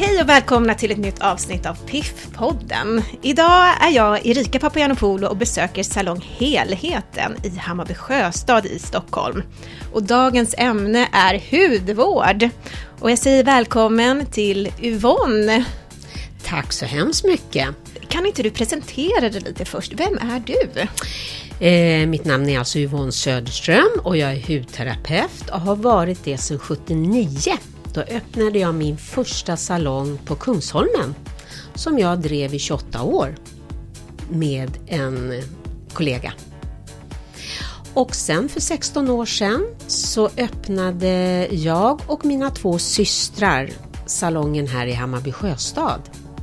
Hej och välkomna till ett nytt avsnitt av Piff-podden. Idag är jag Erika Papagiannopoulou och besöker Salong Helheten i Hammarby Sjöstad i Stockholm. Och dagens ämne är hudvård. Och jag säger välkommen till Yvonne. Tack så hemskt mycket. Kan inte du presentera dig lite först? Vem är du? Eh, mitt namn är alltså Yvonne Söderström och jag är hudterapeut och har varit det sedan 79. Då öppnade jag min första salong på Kungsholmen som jag drev i 28 år med en kollega. Och sen för 16 år sedan så öppnade jag och mina två systrar salongen här i Hammarby Sjöstad.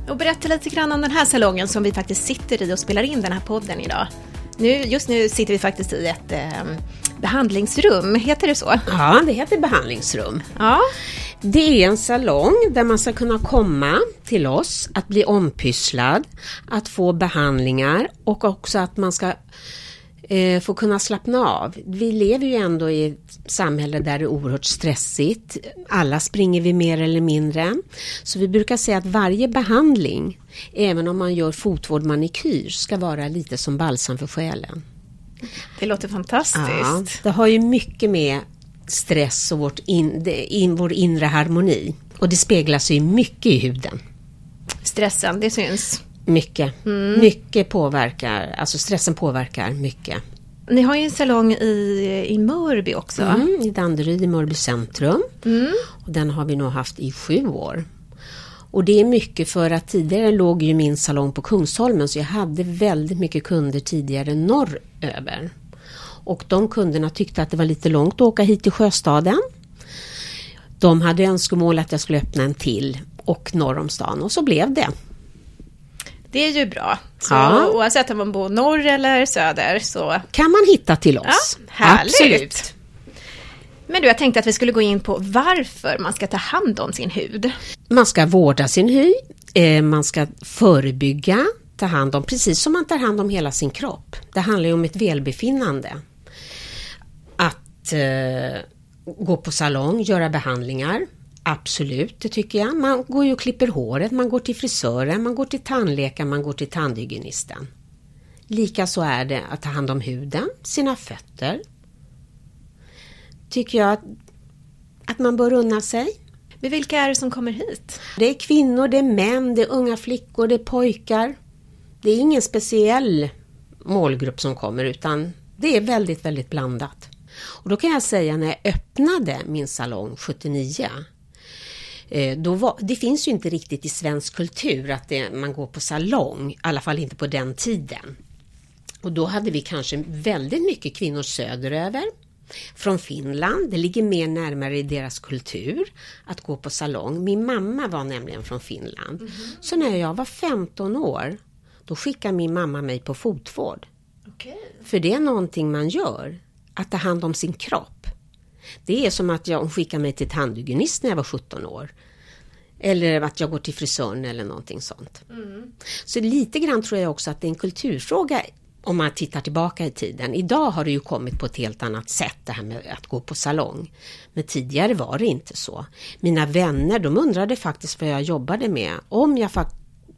Och berätta lite grann om den här salongen som vi faktiskt sitter i och spelar in den här podden idag. Nu, just nu sitter vi faktiskt i ett eh, behandlingsrum, heter det så? Ja, det heter behandlingsrum. Ja. Det är en salong där man ska kunna komma till oss, att bli ompysslad, att få behandlingar och också att man ska eh, få kunna slappna av. Vi lever ju ändå i ett samhälle där det är oerhört stressigt. Alla springer vi mer eller mindre. Så vi brukar säga att varje behandling, även om man gör fotvård, manikyr, ska vara lite som balsam för själen. Det låter fantastiskt. Ja, det har ju mycket med stress och vårt in, in, vår inre harmoni. Och det speglar sig mycket i huden. Stressen, det syns. Mycket. Mm. Mycket påverkar, alltså stressen påverkar mycket. Ni har ju en salong i, i Mörby också. Mm, I Danderyd i Mörby centrum. Mm. Och den har vi nog haft i sju år. Och det är mycket för att tidigare låg ju min salong på Kungsholmen så jag hade väldigt mycket kunder tidigare norröver. Och de kunderna tyckte att det var lite långt att åka hit till Sjöstaden. De hade önskemål att jag skulle öppna en till och norr om stan och så blev det. Det är ju bra. Så ja. oavsett om man bor norr eller söder så... Kan man hitta till oss. Ja, härligt. Absolut. Men du, jag tänkte att vi skulle gå in på varför man ska ta hand om sin hud. Man ska vårda sin hud, eh, man ska förebygga, ta hand om, precis som man tar hand om hela sin kropp. Det handlar ju om ett välbefinnande. Att eh, gå på salong, göra behandlingar, Absolut, det tycker jag. Man går ju och klipper håret, man går till frisören, man går till tandläkaren, man går till tandhygienisten. Likaså är det att ta hand om huden, sina fötter. Tycker jag att, att man bör unna sig. Men vilka är det som kommer hit? Det är kvinnor, det är män, det är unga flickor, det är pojkar. Det är ingen speciell målgrupp som kommer utan det är väldigt, väldigt blandat. Och då kan jag säga när jag öppnade min salong 79 Eh, då var, det finns ju inte riktigt i svensk kultur att det, man går på salong, i alla fall inte på den tiden. Och då hade vi kanske väldigt mycket kvinnor söderöver, från Finland. Det ligger mer närmare i deras kultur att gå på salong. Min mamma var nämligen från Finland. Mm -hmm. Så när jag var 15 år, då skickade min mamma mig på fotvård. Okay. För det är någonting man gör, att ta hand om sin kropp. Det är som att jag, skickar mig till tandhygienist när jag var 17 år. Eller att jag går till frisören eller någonting sånt. Mm. Så lite grann tror jag också att det är en kulturfråga om man tittar tillbaka i tiden. Idag har det ju kommit på ett helt annat sätt det här med att gå på salong. Men tidigare var det inte så. Mina vänner de undrade faktiskt vad jag jobbade med. Om jag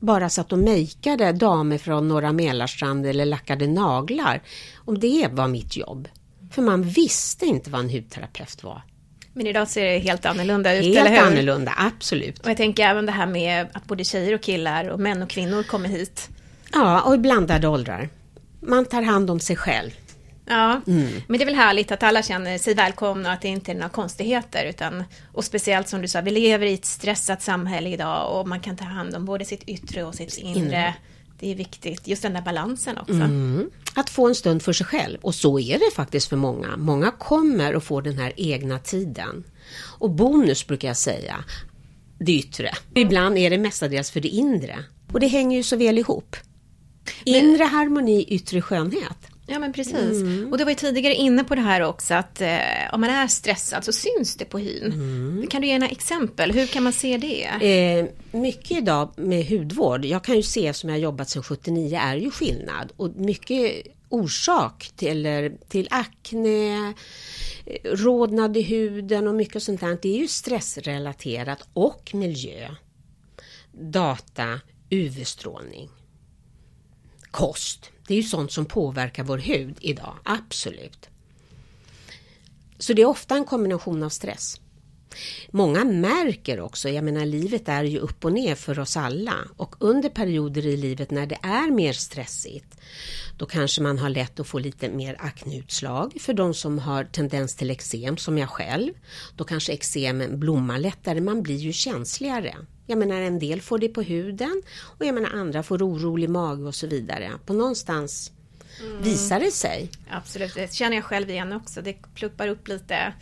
bara satt och mejkade damer från Norra Mälarstrand eller lackade naglar. Om det var mitt jobb. För man visste inte vad en hudterapeut var. Men idag ser det helt annorlunda ut, helt eller hur? Helt annorlunda, absolut. Och jag tänker även det här med att både tjejer och killar och män och kvinnor kommer hit. Ja, och i blandade åldrar. Man tar hand om sig själv. Ja, mm. men det är väl härligt att alla känner sig välkomna och att det inte är några konstigheter. Utan, och speciellt som du sa, vi lever i ett stressat samhälle idag och man kan ta hand om både sitt yttre och sitt inre. Det är viktigt, just den där balansen också. Mm. Att få en stund för sig själv. Och så är det faktiskt för många. Många kommer att få den här egna tiden. Och bonus brukar jag säga, det yttre. Ibland är det mestadels för det inre. Och det hänger ju så väl ihop. Inre Men... harmoni, yttre skönhet. Ja men precis. Mm. Och du var ju tidigare inne på det här också att eh, om man är stressad så syns det på hyn. Mm. Kan du ge några exempel? Hur kan man se det? Eh, mycket idag med hudvård, jag kan ju se som jag jobbat sedan 79 är ju skillnad och mycket orsak till, till akne, rodnad i huden och mycket sånt där. Det är ju stressrelaterat och miljö. data, UV-strålning. Kost, det är ju sånt som påverkar vår hud idag, absolut. Så det är ofta en kombination av stress. Många märker också, jag menar livet är ju upp och ner för oss alla och under perioder i livet när det är mer stressigt då kanske man har lätt att få lite mer akneutslag för de som har tendens till eksem som jag själv. Då kanske eksemen blommar lättare, man blir ju känsligare. Jag menar en del får det på huden och jag menar andra får orolig mage och så vidare. På någonstans mm. visar det sig. Absolut, det känner jag själv igen också. Det pluppar upp lite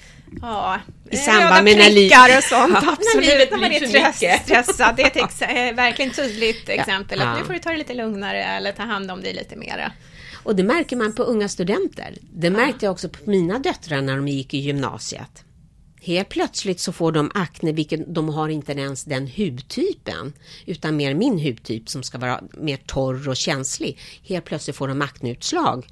ja, i samband med när livet... och sånt. Ja, absolut, när, när man är stressad. Det är ett ex verkligen tydligt exempel. Ja. Att nu får du ta det lite lugnare eller ta hand om dig lite mera. Och det märker man på unga studenter. Det märkte jag också på mina döttrar när de gick i gymnasiet. Helt plötsligt så får de akne, vilket de har inte ens den hudtypen, utan mer min hudtyp som ska vara mer torr och känslig. Helt plötsligt får de akneutslag.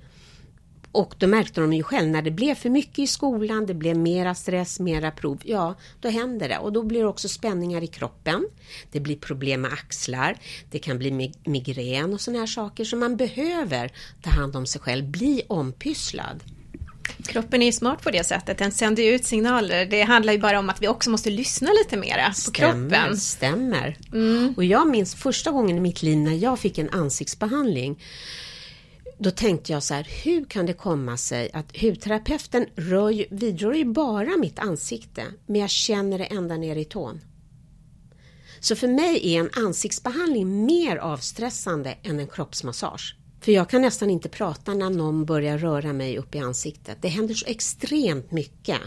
Och då märkte de ju själv när det blev för mycket i skolan, det blev mera stress, mera prov, ja, då händer det. Och då blir det också spänningar i kroppen. Det blir problem med axlar, det kan bli migrän och sådana här saker. Så man behöver ta hand om sig själv, bli ompysslad. Kroppen är ju smart på det sättet, den sänder ut signaler. Det handlar ju bara om att vi också måste lyssna lite mera på stämmer, kroppen. Stämmer. Mm. Och jag minns första gången i mitt liv när jag fick en ansiktsbehandling. Då tänkte jag så här, hur kan det komma sig att hudterapeuten rör ju, vidrör ju bara mitt ansikte, men jag känner det ända ner i tån. Så för mig är en ansiktsbehandling mer avstressande än en kroppsmassage. För jag kan nästan inte prata när någon börjar röra mig upp i ansiktet. Det händer så extremt mycket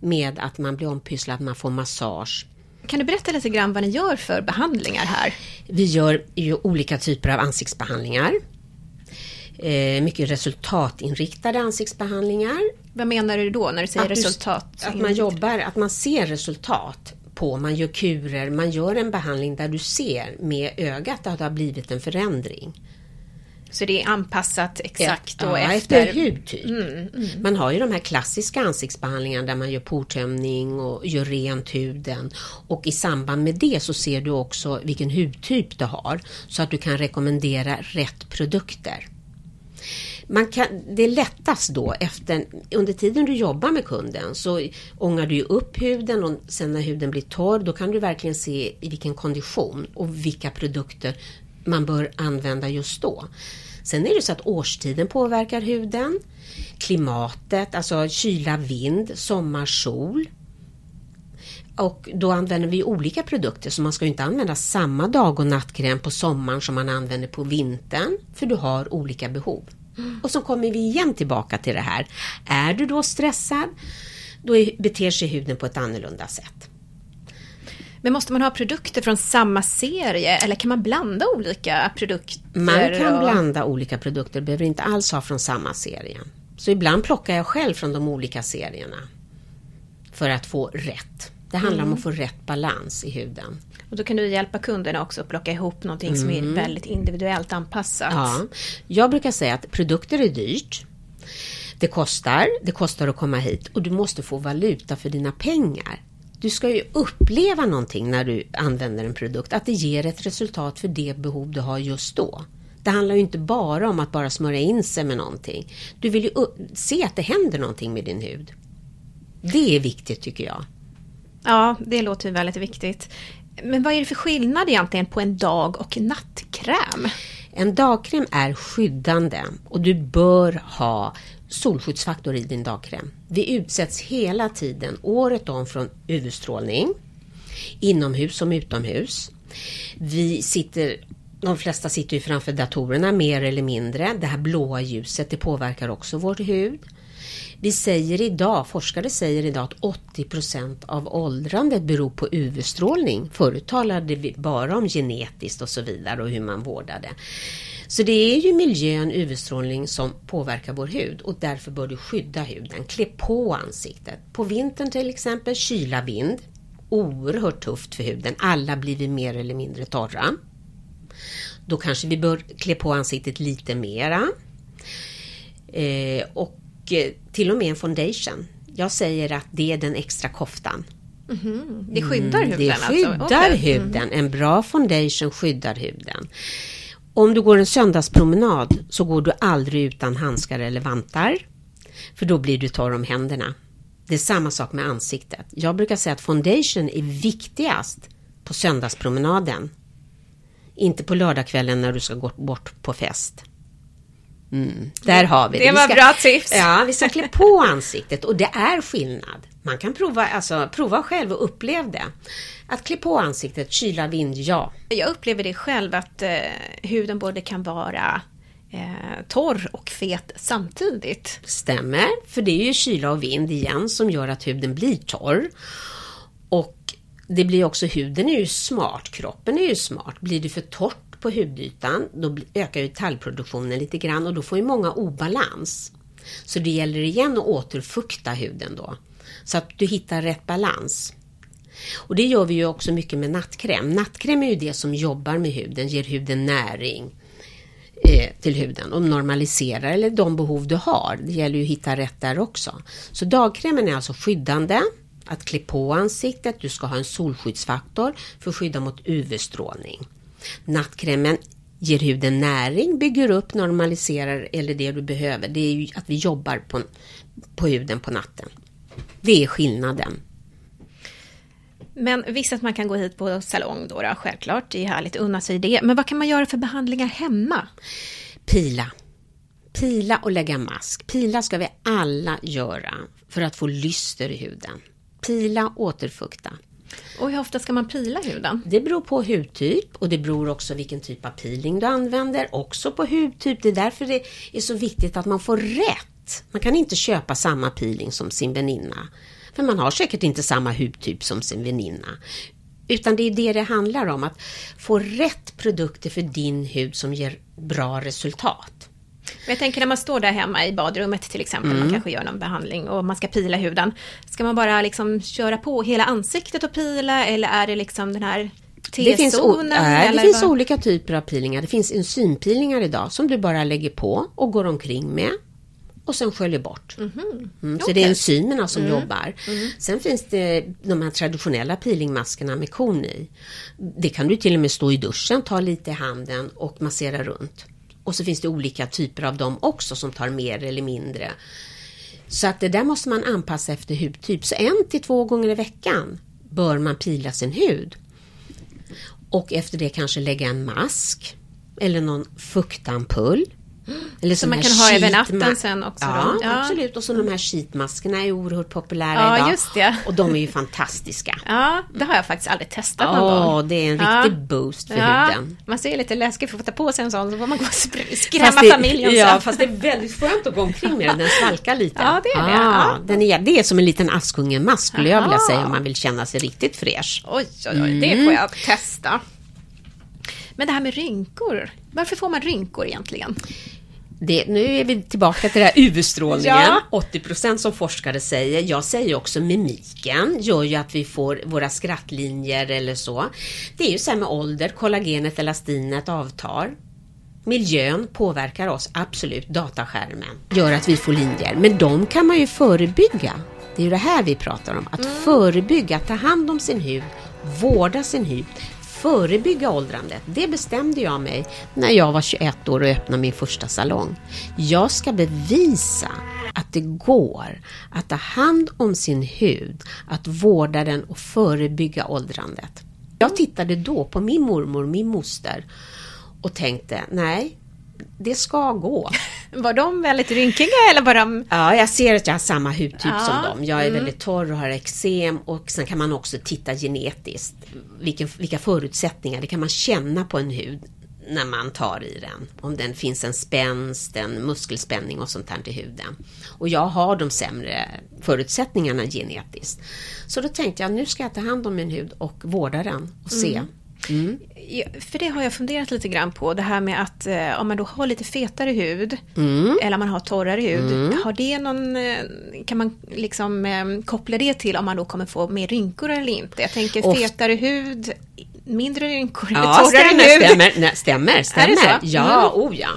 med att man blir ompysslad, man får massage. Kan du berätta lite grann vad ni gör för behandlingar här? Vi gör ju olika typer av ansiktsbehandlingar. Eh, mycket resultatinriktade ansiktsbehandlingar. Vad menar du då när du säger att resultat? Du, att man jobbar, att man ser resultat på, man gör kurer, man gör en behandling där du ser med ögat att det har blivit en förändring. Så det är anpassat exakt ja, efter... efter hudtyp. Mm, mm. Man har ju de här klassiska ansiktsbehandlingarna där man gör portömning och gör rent huden. Och i samband med det så ser du också vilken hudtyp du har så att du kan rekommendera rätt produkter. Man kan, det är lättast då efter, under tiden du jobbar med kunden så ångar du upp huden och sen när huden blir torr då kan du verkligen se i vilken kondition och vilka produkter man bör använda just då. Sen är det så att årstiden påverkar huden, klimatet, alltså kyla, vind, sommar, sol. Och då använder vi olika produkter så man ska inte använda samma dag och nattkräm på sommaren som man använder på vintern för du har olika behov. Och så kommer vi igen tillbaka till det här. Är du då stressad, då beter sig huden på ett annorlunda sätt. Men måste man ha produkter från samma serie eller kan man blanda olika produkter? Man kan och... blanda olika produkter, behöver inte alls ha från samma serie. Så ibland plockar jag själv från de olika serierna för att få rätt. Det handlar mm. om att få rätt balans i huden. Och då kan du hjälpa kunderna också att plocka ihop någonting mm. som är mm. väldigt individuellt anpassat. Ja, jag brukar säga att produkter är dyrt. Det kostar, det kostar att komma hit och du måste få valuta för dina pengar. Du ska ju uppleva någonting när du använder en produkt, att det ger ett resultat för det behov du har just då. Det handlar ju inte bara om att bara smörja in sig med någonting. Du vill ju se att det händer någonting med din hud. Det är viktigt tycker jag. Ja, det låter väldigt viktigt. Men vad är det för skillnad egentligen på en dag och nattkräm? En dagkräm är skyddande och du bör ha solskyddsfaktor i din dagkräm. Vi utsätts hela tiden, året om, från UV-strålning. Inomhus som utomhus. Vi sitter de flesta sitter ju framför datorerna mer eller mindre. Det här blåa ljuset det påverkar också vår hud. Vi säger idag, forskare säger idag att 80 procent av åldrandet beror på UV-strålning. Förut talade vi bara om genetiskt och så vidare och hur man vårdade. Så det är ju miljön, UV-strålning som påverkar vår hud och därför bör du skydda huden. Klä på ansiktet. På vintern till exempel kyla vind. Oerhört tufft för huden. Alla blir vi mer eller mindre torra. Då kanske vi bör klä på ansiktet lite mera. Eh, och eh, till och med en foundation. Jag säger att det är den extra koftan. Mm. Det skyddar huden Det alltså? skyddar Okej. huden. En bra foundation skyddar huden. Om du går en söndagspromenad så går du aldrig utan handskar eller vantar. För då blir du torr om händerna. Det är samma sak med ansiktet. Jag brukar säga att foundation är viktigast på söndagspromenaden. Inte på lördagskvällen när du ska gå bort på fest. Mm, där har vi det. Det Vi var ska- bra tips. Ja, vi ska klä på ansiktet och det är skillnad. Man kan prova, alltså, prova själv och upplev det. Att klä på ansiktet, kyla, vind, ja. Jag upplever det själv att eh, huden både kan vara eh, torr och fet samtidigt. Stämmer, för det är ju kyla och vind igen som gör att huden blir torr. Och det blir också, huden är ju smart, kroppen är ju smart. Blir det för torrt på hudytan, då ökar ju talgproduktionen lite grann och då får ju många obalans. Så det gäller igen att återfukta huden då, så att du hittar rätt balans. Och det gör vi ju också mycket med nattkräm. Nattkräm är ju det som jobbar med huden, ger huden näring eh, till huden och normaliserar eller de behov du har. Det gäller ju att hitta rätt där också. Så dagkrämen är alltså skyddande, att klä på ansiktet, du ska ha en solskyddsfaktor för att skydda mot UV-strålning. Nattkrämen ger huden näring, bygger upp, normaliserar eller det du behöver. Det är ju att vi jobbar på, på huden på natten. Det är skillnaden. Men visst att man kan gå hit på salong då, då självklart. Det är härligt att unna sig det. Men vad kan man göra för behandlingar hemma? Pila. Pila och lägga mask. Pila ska vi alla göra för att få lyster i huden. Pila, återfukta. Och hur ofta ska man pila huden? Det beror på hudtyp och det beror också vilken typ av peeling du använder. Också på hudtyp. Det är därför det är så viktigt att man får rätt. Man kan inte köpa samma peeling som sin väninna. För man har säkert inte samma hudtyp som sin väninna. Utan det är det det handlar om, att få rätt produkter för din hud som ger bra resultat. Jag tänker när man står där hemma i badrummet till exempel, Mm. man kanske gör någon behandling och man ska pila huden. Ska man bara liksom köra på hela ansiktet och pila eller är det liksom den här Det finns, nej, det finns olika typer av peelingar. Det finns enzympeelingar idag som du bara lägger på och går omkring med och sen sköljer bort. Mm, så Okej. det är enzymerna som jobbar. Sen finns det de här traditionella peelingmaskerna med kon i. Det kan du till och med stå i duschen, ta lite i handen och massera runt. Och så finns det olika typer av dem också som tar mer eller mindre. Så att det där måste man anpassa efter hudtyp. Så en till två gånger i veckan bör man pila sin hud. Och efter det kanske lägga en mask eller någon fuktampull. Eller Som man kan ha över natten sen också Ja? Ja. absolut. Och så de här sheetmaskerna är oerhört populära Ja, idag. just det. Och de är ju fantiska. Ja, det har jag faktiskt aldrig testat någon Åh, gång. det är en Ja. riktig boost för Ja, huden. man ser lite läskigt för att få ta på sig en sån så får man gå och skrämma det, familjen ja, sen. fast det är väldigt skönt att gå omkring med den. Den svalkar lite. Ja, det är det. Ah, Ja. Den är, det är som en liten Askungen-mask skulle jag vilja säga om man vill känna sig riktigt fräsch. Oj, oj, oj, det Mm. får jag testa. Men det här med rynkor, varför får man rynkor egentligen? Det, nu är vi tillbaka till det här UV-strålningen. Ja. 80% som forskare säger. Jag säger också mimiken gör ju att vi får våra skrattlinjer eller så. Det är ju så här med ålder, kollagenet, elastinet avtar. Miljön påverkar oss, absolut. Dataskärmen gör att vi får linjer. Men de kan man ju förebygga. Det är ju det här vi pratar om. Att förebygga, ta hand om sin hud, vårda sin hud, förebygga åldrandet. Det bestämde jag mig när jag var 21 år och öppnade min första salong. Jag ska bevisa att det går att ta hand om sin hud, att vårda den och förebygga åldrandet. Jag tittade då på min mormor, min moster och tänkte, nej, det ska gå. Var de väldigt rynkiga eller var de... Ja, jag ser att jag har samma hudtyp Ja, som dem. Jag är väldigt torr och har eksem och sen kan man också titta genetiskt. Vilken, vilka förutsättningar, det kan man känna på en hud när man tar i den. Om den finns en spänst, en muskelspänning och sånt här till huden. Och jag har de sämre förutsättningarna genetiskt. Så då tänkte jag, nu ska jag ta hand om min hud och vårda den och se. Mm. Ja, För det har jag funderat lite grann på, det här med att eh, om man då har lite fetare hud Mm. eller om man har torrare hud, har det någon, eh, kan man liksom eh, koppla det till om man då kommer få mer rynkor eller inte? Jag tänker Oft- fetare hud, mindre rynkor, Ja, torrare stämmer, hud. stämmer, nej, stämmer, stämmer. Ja, Mm. oh ja.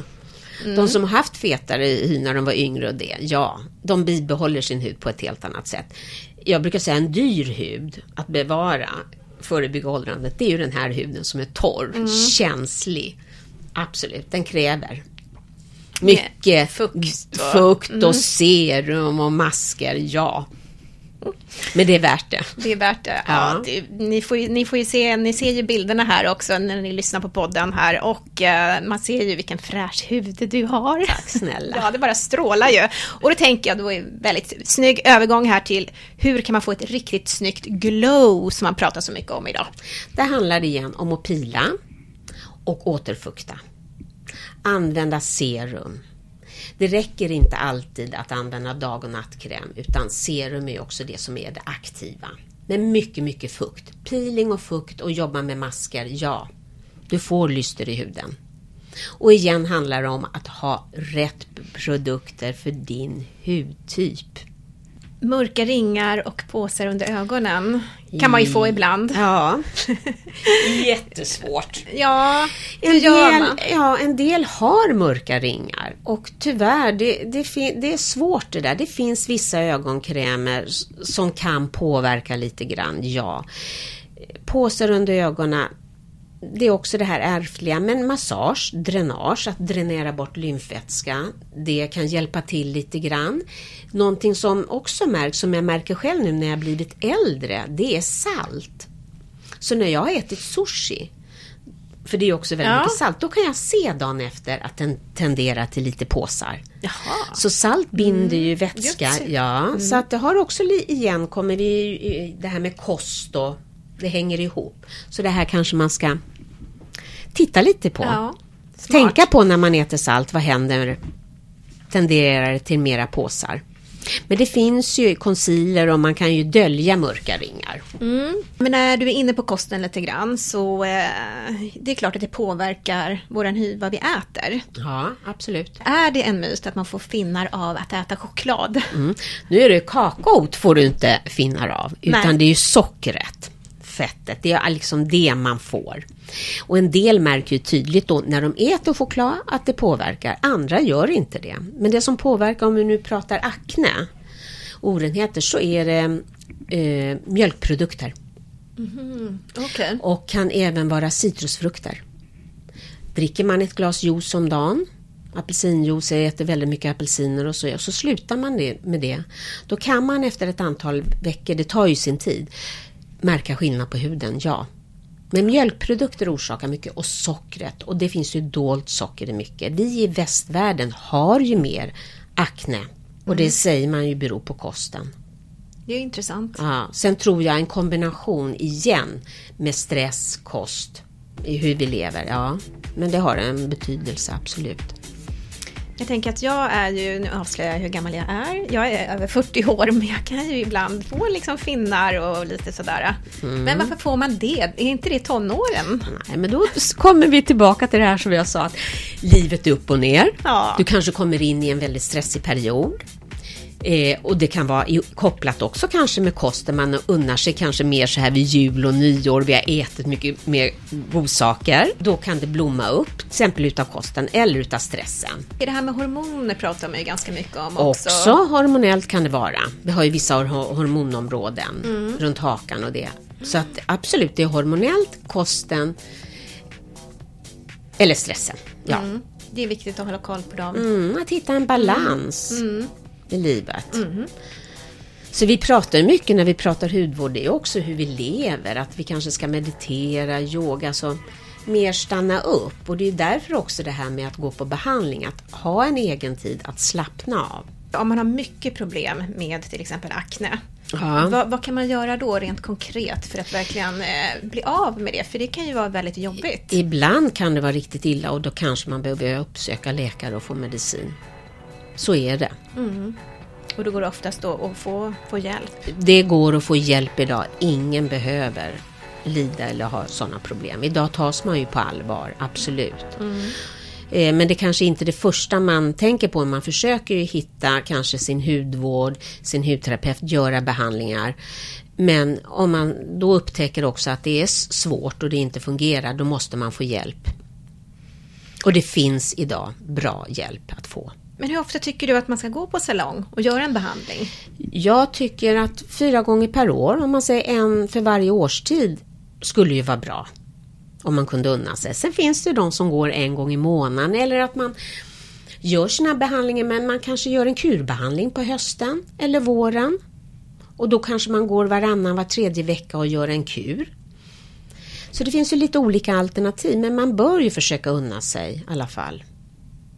De som har haft fetare hy när de var yngre och det, ja, de bibehåller sin hud på ett helt annat sätt. jag brukar säga en dyr hud att bevara förebygga åldrandet, det är ju den här huden som är torr, mm. känslig. Absolut, den kräver mycket fukt och, fukt och mm. serum och masker, ja. Men det är värt det. Det är värt det. Ja. ja det, ni, får ju, ni får ju se, ni ser ju bilderna här också när ni lyssnar på podden här och uh, man ser ju vilken fräsch hud du har. Tack snälla. ja, det bara strålar ju. Och då tänker jag, då är väldigt snygg övergång här till hur kan man få ett riktigt snyggt glow som man pratar så mycket om idag. Det handlar igen om att pila och återfukta. Använda serum det räcker inte alltid att använda dag och nattkräm utan serum är också det som är det aktiva. Men mycket, mycket fukt. Peeling och fukt och jobba med masker, ja. Du får lyster i huden. Och igen handlar det om att ha rätt produkter för din hudtyp. Mörka ringar och påsar under ögonen kan man ju få ibland. Ja. Jättesvårt. Ja, en del, ja, en del har mörka ringar och tyvärr, det, det, det är svårt det där. Det finns vissa ögonkrämer som kan påverka lite grann, ja. Påsar under ögonen, det är också det här ärftliga, men massage, dränage, att dränera bort lymfvätska, det kan hjälpa till lite grann. Någonting som också märks, som jag märker själv nu när jag blivit äldre, det är salt. Så när jag har ätit sushi, för det är också väldigt ja. mycket salt, då kan jag se dagen efter att den tenderar till lite påsar. Jaha. Så salt binder mm. ju vätska, ja. Mm. Så att det har också igen, kommer vi det här med kost och det hänger ihop. Så det här kanske man ska titta lite på. Ja, Tänka på när man äter salt, vad händer? Tenderar det till mera påsar? Men det finns ju concealer och man kan ju dölja mörka ringar. Mm. Men när du är inne på kosten lite grann så eh, det är klart att det påverkar våran hy vad vi äter. Ja, absolut. Är det en myt att man får finnar av att äta choklad? Mm. Nu är det kakaot får du inte finnar av, utan Nej. det är ju sockret fettet. Det är liksom det man får. Och en del märker ju tydligt då när de äter choklad att det påverkar. Andra gör inte det. Men det som påverkar om vi nu pratar akne, orenheter, så är det eh, mjölkprodukter. Mm, okay. Och kan även vara citrusfrukter. Dricker man ett glas juice om dagen apelsinjuice, jag äter väldigt mycket apelsiner och så, och så slutar man med det. Då kan man efter ett antal veckor, det tar ju sin tid, märka skillnad på huden, ja. Men mjölkprodukter orsakar mycket och sockret och det finns ju dolt socker i mycket. Vi i västvärlden har ju mer akne och det mm. säger man ju beror på kosten. Det är intressant. Ja, sen tror jag en kombination igen med stress, kost i hur vi lever. Ja, men det har en betydelse absolut. Jag tänker att jag är ju, nu avslöjar jag hur gammal jag är, jag är över 40 år men jag kan ju ibland få liksom finnar och lite sådär. Mm. Men varför får man det? Är inte det tonåren? Nej, men då kommer vi tillbaka till det här som jag sa att livet är upp och ner. Ja. Du kanske kommer in i en väldigt stressig period. Eh, och det kan vara kopplat också kanske med kosten. Man unnar sig kanske mer så här vid jul och nyår. Vi har ätit mycket mer godsaker. Då kan det blomma upp, till exempel utav kosten eller utav stressen. Det här med hormoner pratar man ju ganska mycket om också. Också hormonellt kan det vara. Vi har ju vissa hormonområden mm. runt hakan och det. Så att absolut, det är hormonellt, kosten eller stressen. Ja. Mm. Det är viktigt att hålla koll på dem. Mm, att hitta en balans. Mm i livet. Mm. Så vi pratar mycket när vi pratar hudvård, det är också hur vi lever, att vi kanske ska meditera, yoga, så mer stanna upp. Och det är därför också det här med att gå på behandling, att ha en egen tid att slappna av. Om man har mycket problem med till exempel akne, ja. vad, vad, kan man göra då rent konkret för att verkligen eh, bli av med det? För det kan ju vara väldigt jobbigt. Ibland kan det vara riktigt illa och då kanske man behöver uppsöka läkare och få medicin. Så är det. Mm. Och då går det oftast då att få, få hjälp? Det går att få hjälp idag. Ingen behöver lida eller ha sådana problem. Idag tas man ju på allvar, absolut. Mm. Eh, men det kanske inte är det första man tänker på. Man försöker ju hitta kanske sin hudvård, sin hudterapeut, göra behandlingar. Men om man då upptäcker också att det är svårt och det inte fungerar, då måste man få hjälp. Och det finns idag bra hjälp att få. Men hur ofta tycker du att man ska gå på salong och göra en behandling? Jag tycker att fyra gånger per år, om man säger en för varje årstid, skulle ju vara bra. Om man kunde unna sig. Sen finns det de som går en gång i månaden eller att man gör sina behandlingar men man kanske gör en kurbehandling på hösten eller våren. Och då kanske man går varannan, var tredje vecka och gör en kur. Så det finns ju lite olika alternativ men man bör ju försöka unna sig i alla fall.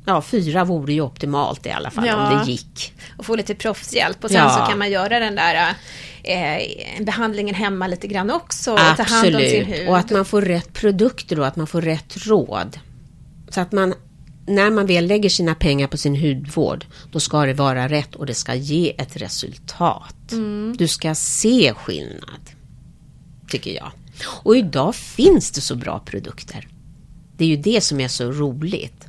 Ja, fyra vore ju optimalt i alla fall ja. om det gick. Och få lite proffshjälp och sen ja. så kan man göra den där eh, behandlingen hemma lite grann också. Absolut. ta hand om sin hud. och att man får rätt produkter och att man får rätt råd. Så att man, när man väl lägger sina pengar på sin hudvård, då ska det vara rätt och det ska ge ett resultat. Mm. Du ska se skillnad, tycker jag. Och idag finns det så bra produkter. Det är ju det som är så roligt.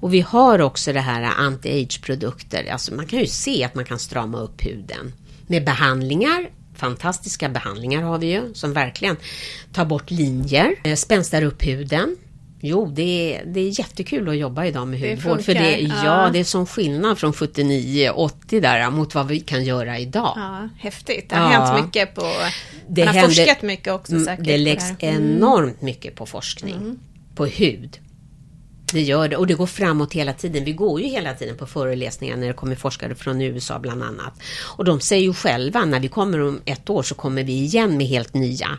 Och vi har också det här anti-age-produkter. Alltså man kan ju se att man kan strama upp huden. Med behandlingar, fantastiska behandlingar har vi ju som verkligen tar bort linjer, eh, spänstar upp huden. Jo, det är, det är jättekul att jobba idag med hudvård. Det för det, ja, ja, det är som skillnad från 79-80 där mot vad vi kan göra idag. Ja, häftigt. Det har ja. hänt mycket på... Det man har händer, forskat mycket också mm, säkert. Det läggs det mm. enormt mycket på forskning. Mm. På hud. Det gör det och det går framåt hela tiden. Vi går ju hela tiden på föreläsningar när det kommer forskare från USA bland annat. Och de säger ju själva när vi kommer om ett år så kommer vi igen med helt nya.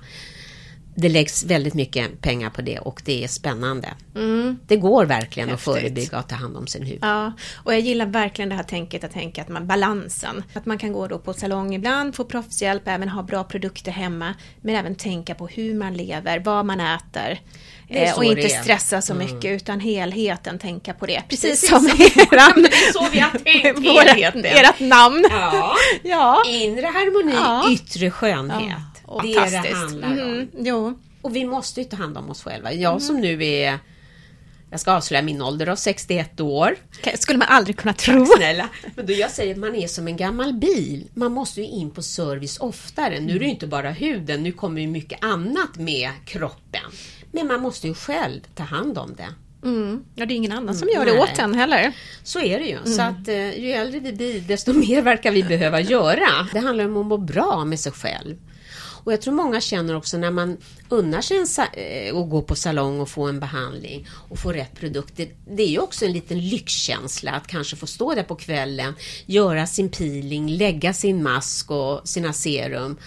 Det läggs väldigt mycket pengar på det och det är spännande. Mm. Det går verkligen Häftigt. att förebygga och ta hand om sin hud. Ja, och jag gillar verkligen det här tänket att tänka att man balansen. Att man kan gå då på salong ibland, få proffshjälp, även ha bra produkter hemma. Men även tänka på hur man lever, vad man äter. Eh, och inte stressa så mm. mycket mm. utan helheten, tänka på det. Precis, Precis som, som eran, så vi har tänkt helheten. Ert namn. Ja. ja. Inre harmoni, ja. yttre skönhet. Ja. Det är det handlar om. Mm. Och vi måste ju ta hand om oss själva. Jag mm. som nu är jag ska avslöja min ålder då, 61 år. Skulle man aldrig kunna tro. Tack snälla. Men då jag säger att man är som en gammal bil. Man måste ju in på service oftare. Nu är det inte bara huden, nu kommer ju mycket annat med kroppen. Men man måste ju själv ta hand om det. Mm. Ja, det är ingen annan som mm, gör det åt en heller. Så är det ju. Mm. Så att eh, ju äldre vi blir, desto mer verkar vi behöva göra. Det handlar om att må bra med sig själv. Och jag tror många känner också när man unnar sig en, att gå på salong och få en behandling och få rätt produkter. Det är ju också en liten lyxkänsla att kanske få stå där på kvällen, göra sin peeling, lägga sin mask och sina serum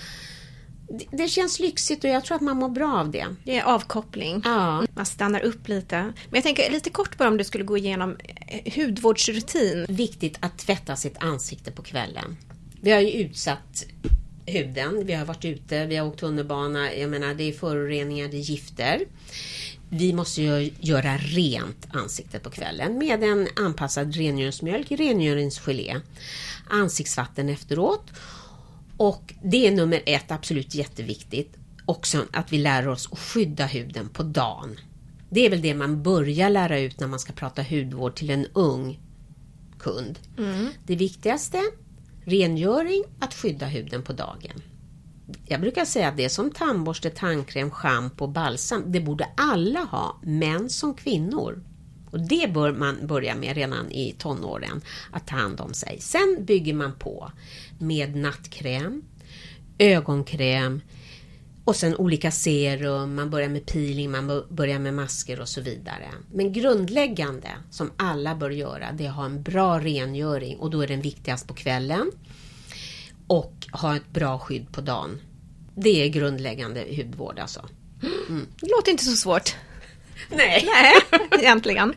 det känns lyxigt och jag tror att man mår bra av det. Det är avkoppling. Ja. Man stannar upp lite. Men jag tänker lite kort bara om du skulle gå igenom eh, hudvårdsrutin. Viktigt att tvätta sitt ansikte på kvällen. Vi har ju utsatt huden, vi har varit ute, vi har åkt tunnelbana, jag menar det är föroreningar, det är gifter. Vi måste ju göra rent ansiktet på kvällen med en anpassad rengöringsmjölk, rengöringsgelé, ansiktsvatten efteråt och det är nummer ett, absolut jätteviktigt. Också att vi lär oss att skydda huden på dagen. Det är väl det man börjar lära ut när man ska prata hudvård till en ung kund. Mm. Det viktigaste, rengöring, att skydda huden på dagen. Jag brukar säga att det är som tandborste, tandkräm, schampo, balsam. Det borde alla ha, män som kvinnor. Och det bör man börja med redan i tonåren, att ta hand om sig. Sen bygger man på med nattkräm, ögonkräm och sen olika serum, man börjar med peeling, man börjar med masker och så vidare. Men grundläggande som alla bör göra det är att ha en bra rengöring och då är den viktigast på kvällen. Och ha ett bra skydd på dagen. Det är grundläggande hudvård alltså. Mm. Det låter inte så svårt. Nej. Nej, egentligen.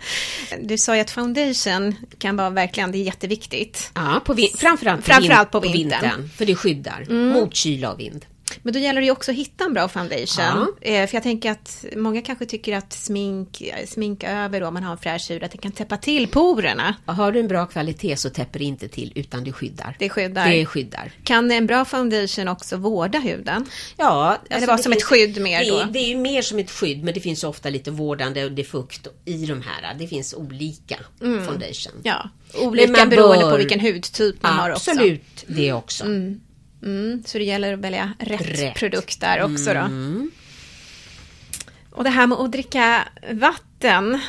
Du sa ju att foundation kan vara verkligen, det är jätteviktigt. Ja, på vin- framförallt, på, framförallt på, vintern. på vintern. För det skyddar mm. mot kyla och vind. Men då gäller det ju också att hitta en bra foundation. Ja. Eh, för jag tänker att många kanske tycker att smink, smink över då, om man har en fräsch hud, att det kan täppa till porerna. Och har du en bra kvalitet så täpper det inte till, utan det skyddar. Det skyddar. Det skyddar. Kan en bra foundation också vårda huden? Ja. Alltså Eller vara som finns, ett skydd mer det, då? Det är ju mer som ett skydd, men det finns ofta lite vårdande och det är fukt i de här. Det finns olika mm. foundation. Ja, olika beroende bör, på vilken hudtyp man har också. Absolut, det också. Mm. Mm, så det gäller att välja rätt, rätt. produkt där också då. Mm. Och det här med att dricka vatten.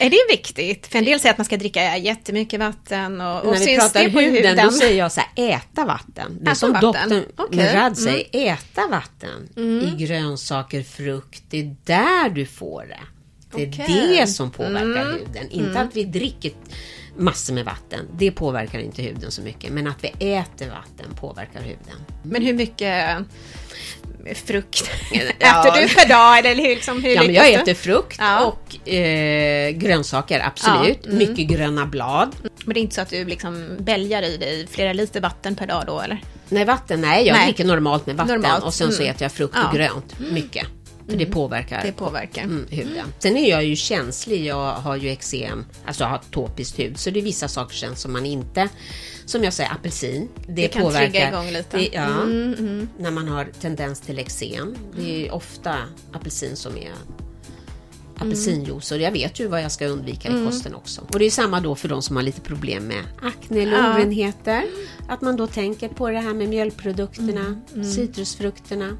Är det viktigt? För en del säger att man ska dricka jättemycket vatten och, och När vi pratar det på huden, huden. då säger jag så här, äta vatten. Det är Äta som vatten. doktorn. Mm. Murad säger, äta vatten. I grönsaker, frukt, det är där du får det. Det är. Mm. det som påverkar huden. Inte att vi dricker massor med vatten. Det påverkar inte huden så mycket. Men att vi äter vatten påverkar huden. Men hur mycket frukt Ja. äter du per dag? Eller hur, liksom, hur Ja, men jag äter frukt Ja. och eh, grönsaker, absolut. Ja, mm. Mycket gröna blad. Men det är inte så att du liksom bälgar i dig flera liter vatten per dag då eller? Nej, vatten, nej, jag Nej. dricker normalt med vatten Normalt, och sen så mm. äter jag frukt Ja. och grönt, mycket. För det påverkar Det påverkar. mm, huden. Sen är jag ju känslig, jag har ju eksem, alltså jag har topisk hud, så det är vissa saker sen som man inte, som jag säger, apelsin, det, Det kan påverkar. trigga igång lite. Det, ja, Mm, när man har tendens till eksem. Det är ofta apelsin som är apelsinjuice och jag vet ju vad jag ska undvika Mm. i kosten också. Och det är samma då för de som har lite problem med akne eller orenheter. Att man då tänker på det här med mjölkprodukterna, Mm, citrusfrukterna.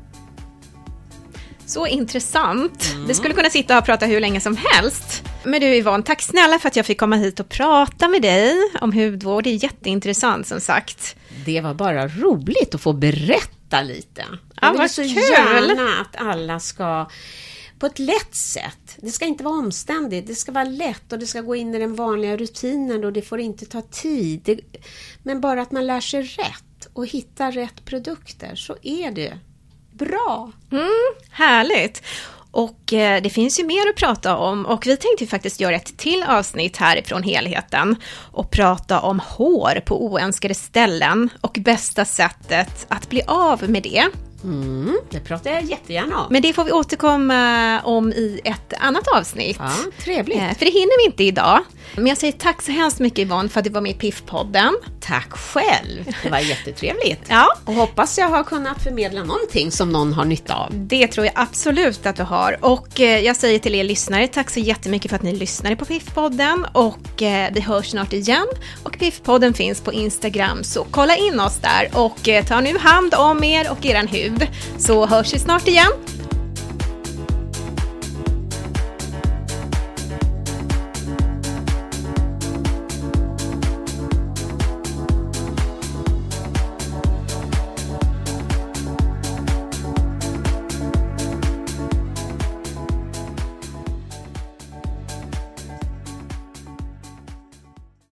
Så intressant. Mm. Vi skulle kunna sitta och prata hur länge som helst. Men du Yvonne, tack snälla för att jag fick komma hit och prata med dig om hudvård. Det är jätteintressant som sagt. Det var bara roligt att få berätta lite. Ja, Jag vill så kul. gärna att alla ska på ett lätt sätt. Det ska inte vara omständigt, det ska vara lätt och det ska gå in i den vanliga rutinen och det får inte ta tid. Det, men bara att man lär sig rätt och hittar rätt produkter så är det bra. Mm, härligt. Och eh, det finns ju mer att prata om och vi tänkte faktiskt göra ett till avsnitt härifrån helheten och prata om hår på oönskade ställen och bästa sättet att bli av med det. Mm, det pratar jag jättegärna om. Men det får vi återkomma om i ett annat avsnitt. Ja, trevligt. Eh, För det hinner vi inte idag. Men jag säger tack så hemskt mycket Yvonne för att du var med i Piff-podden. Tack själv. Det var jättetrevligt. Ja, Och hoppas jag har kunnat förmedla någonting som någon har nytta av. det tror jag absolut att du har. Och eh, jag säger till er lyssnare, tack så jättemycket för att ni lyssnade på Piff-podden. Och eh, vi hörs snart igen. Och Piff-podden finns på Instagram, så kolla in oss där. Och eh, ta nu hand om er och eran hud. Så hörs vi snart igen.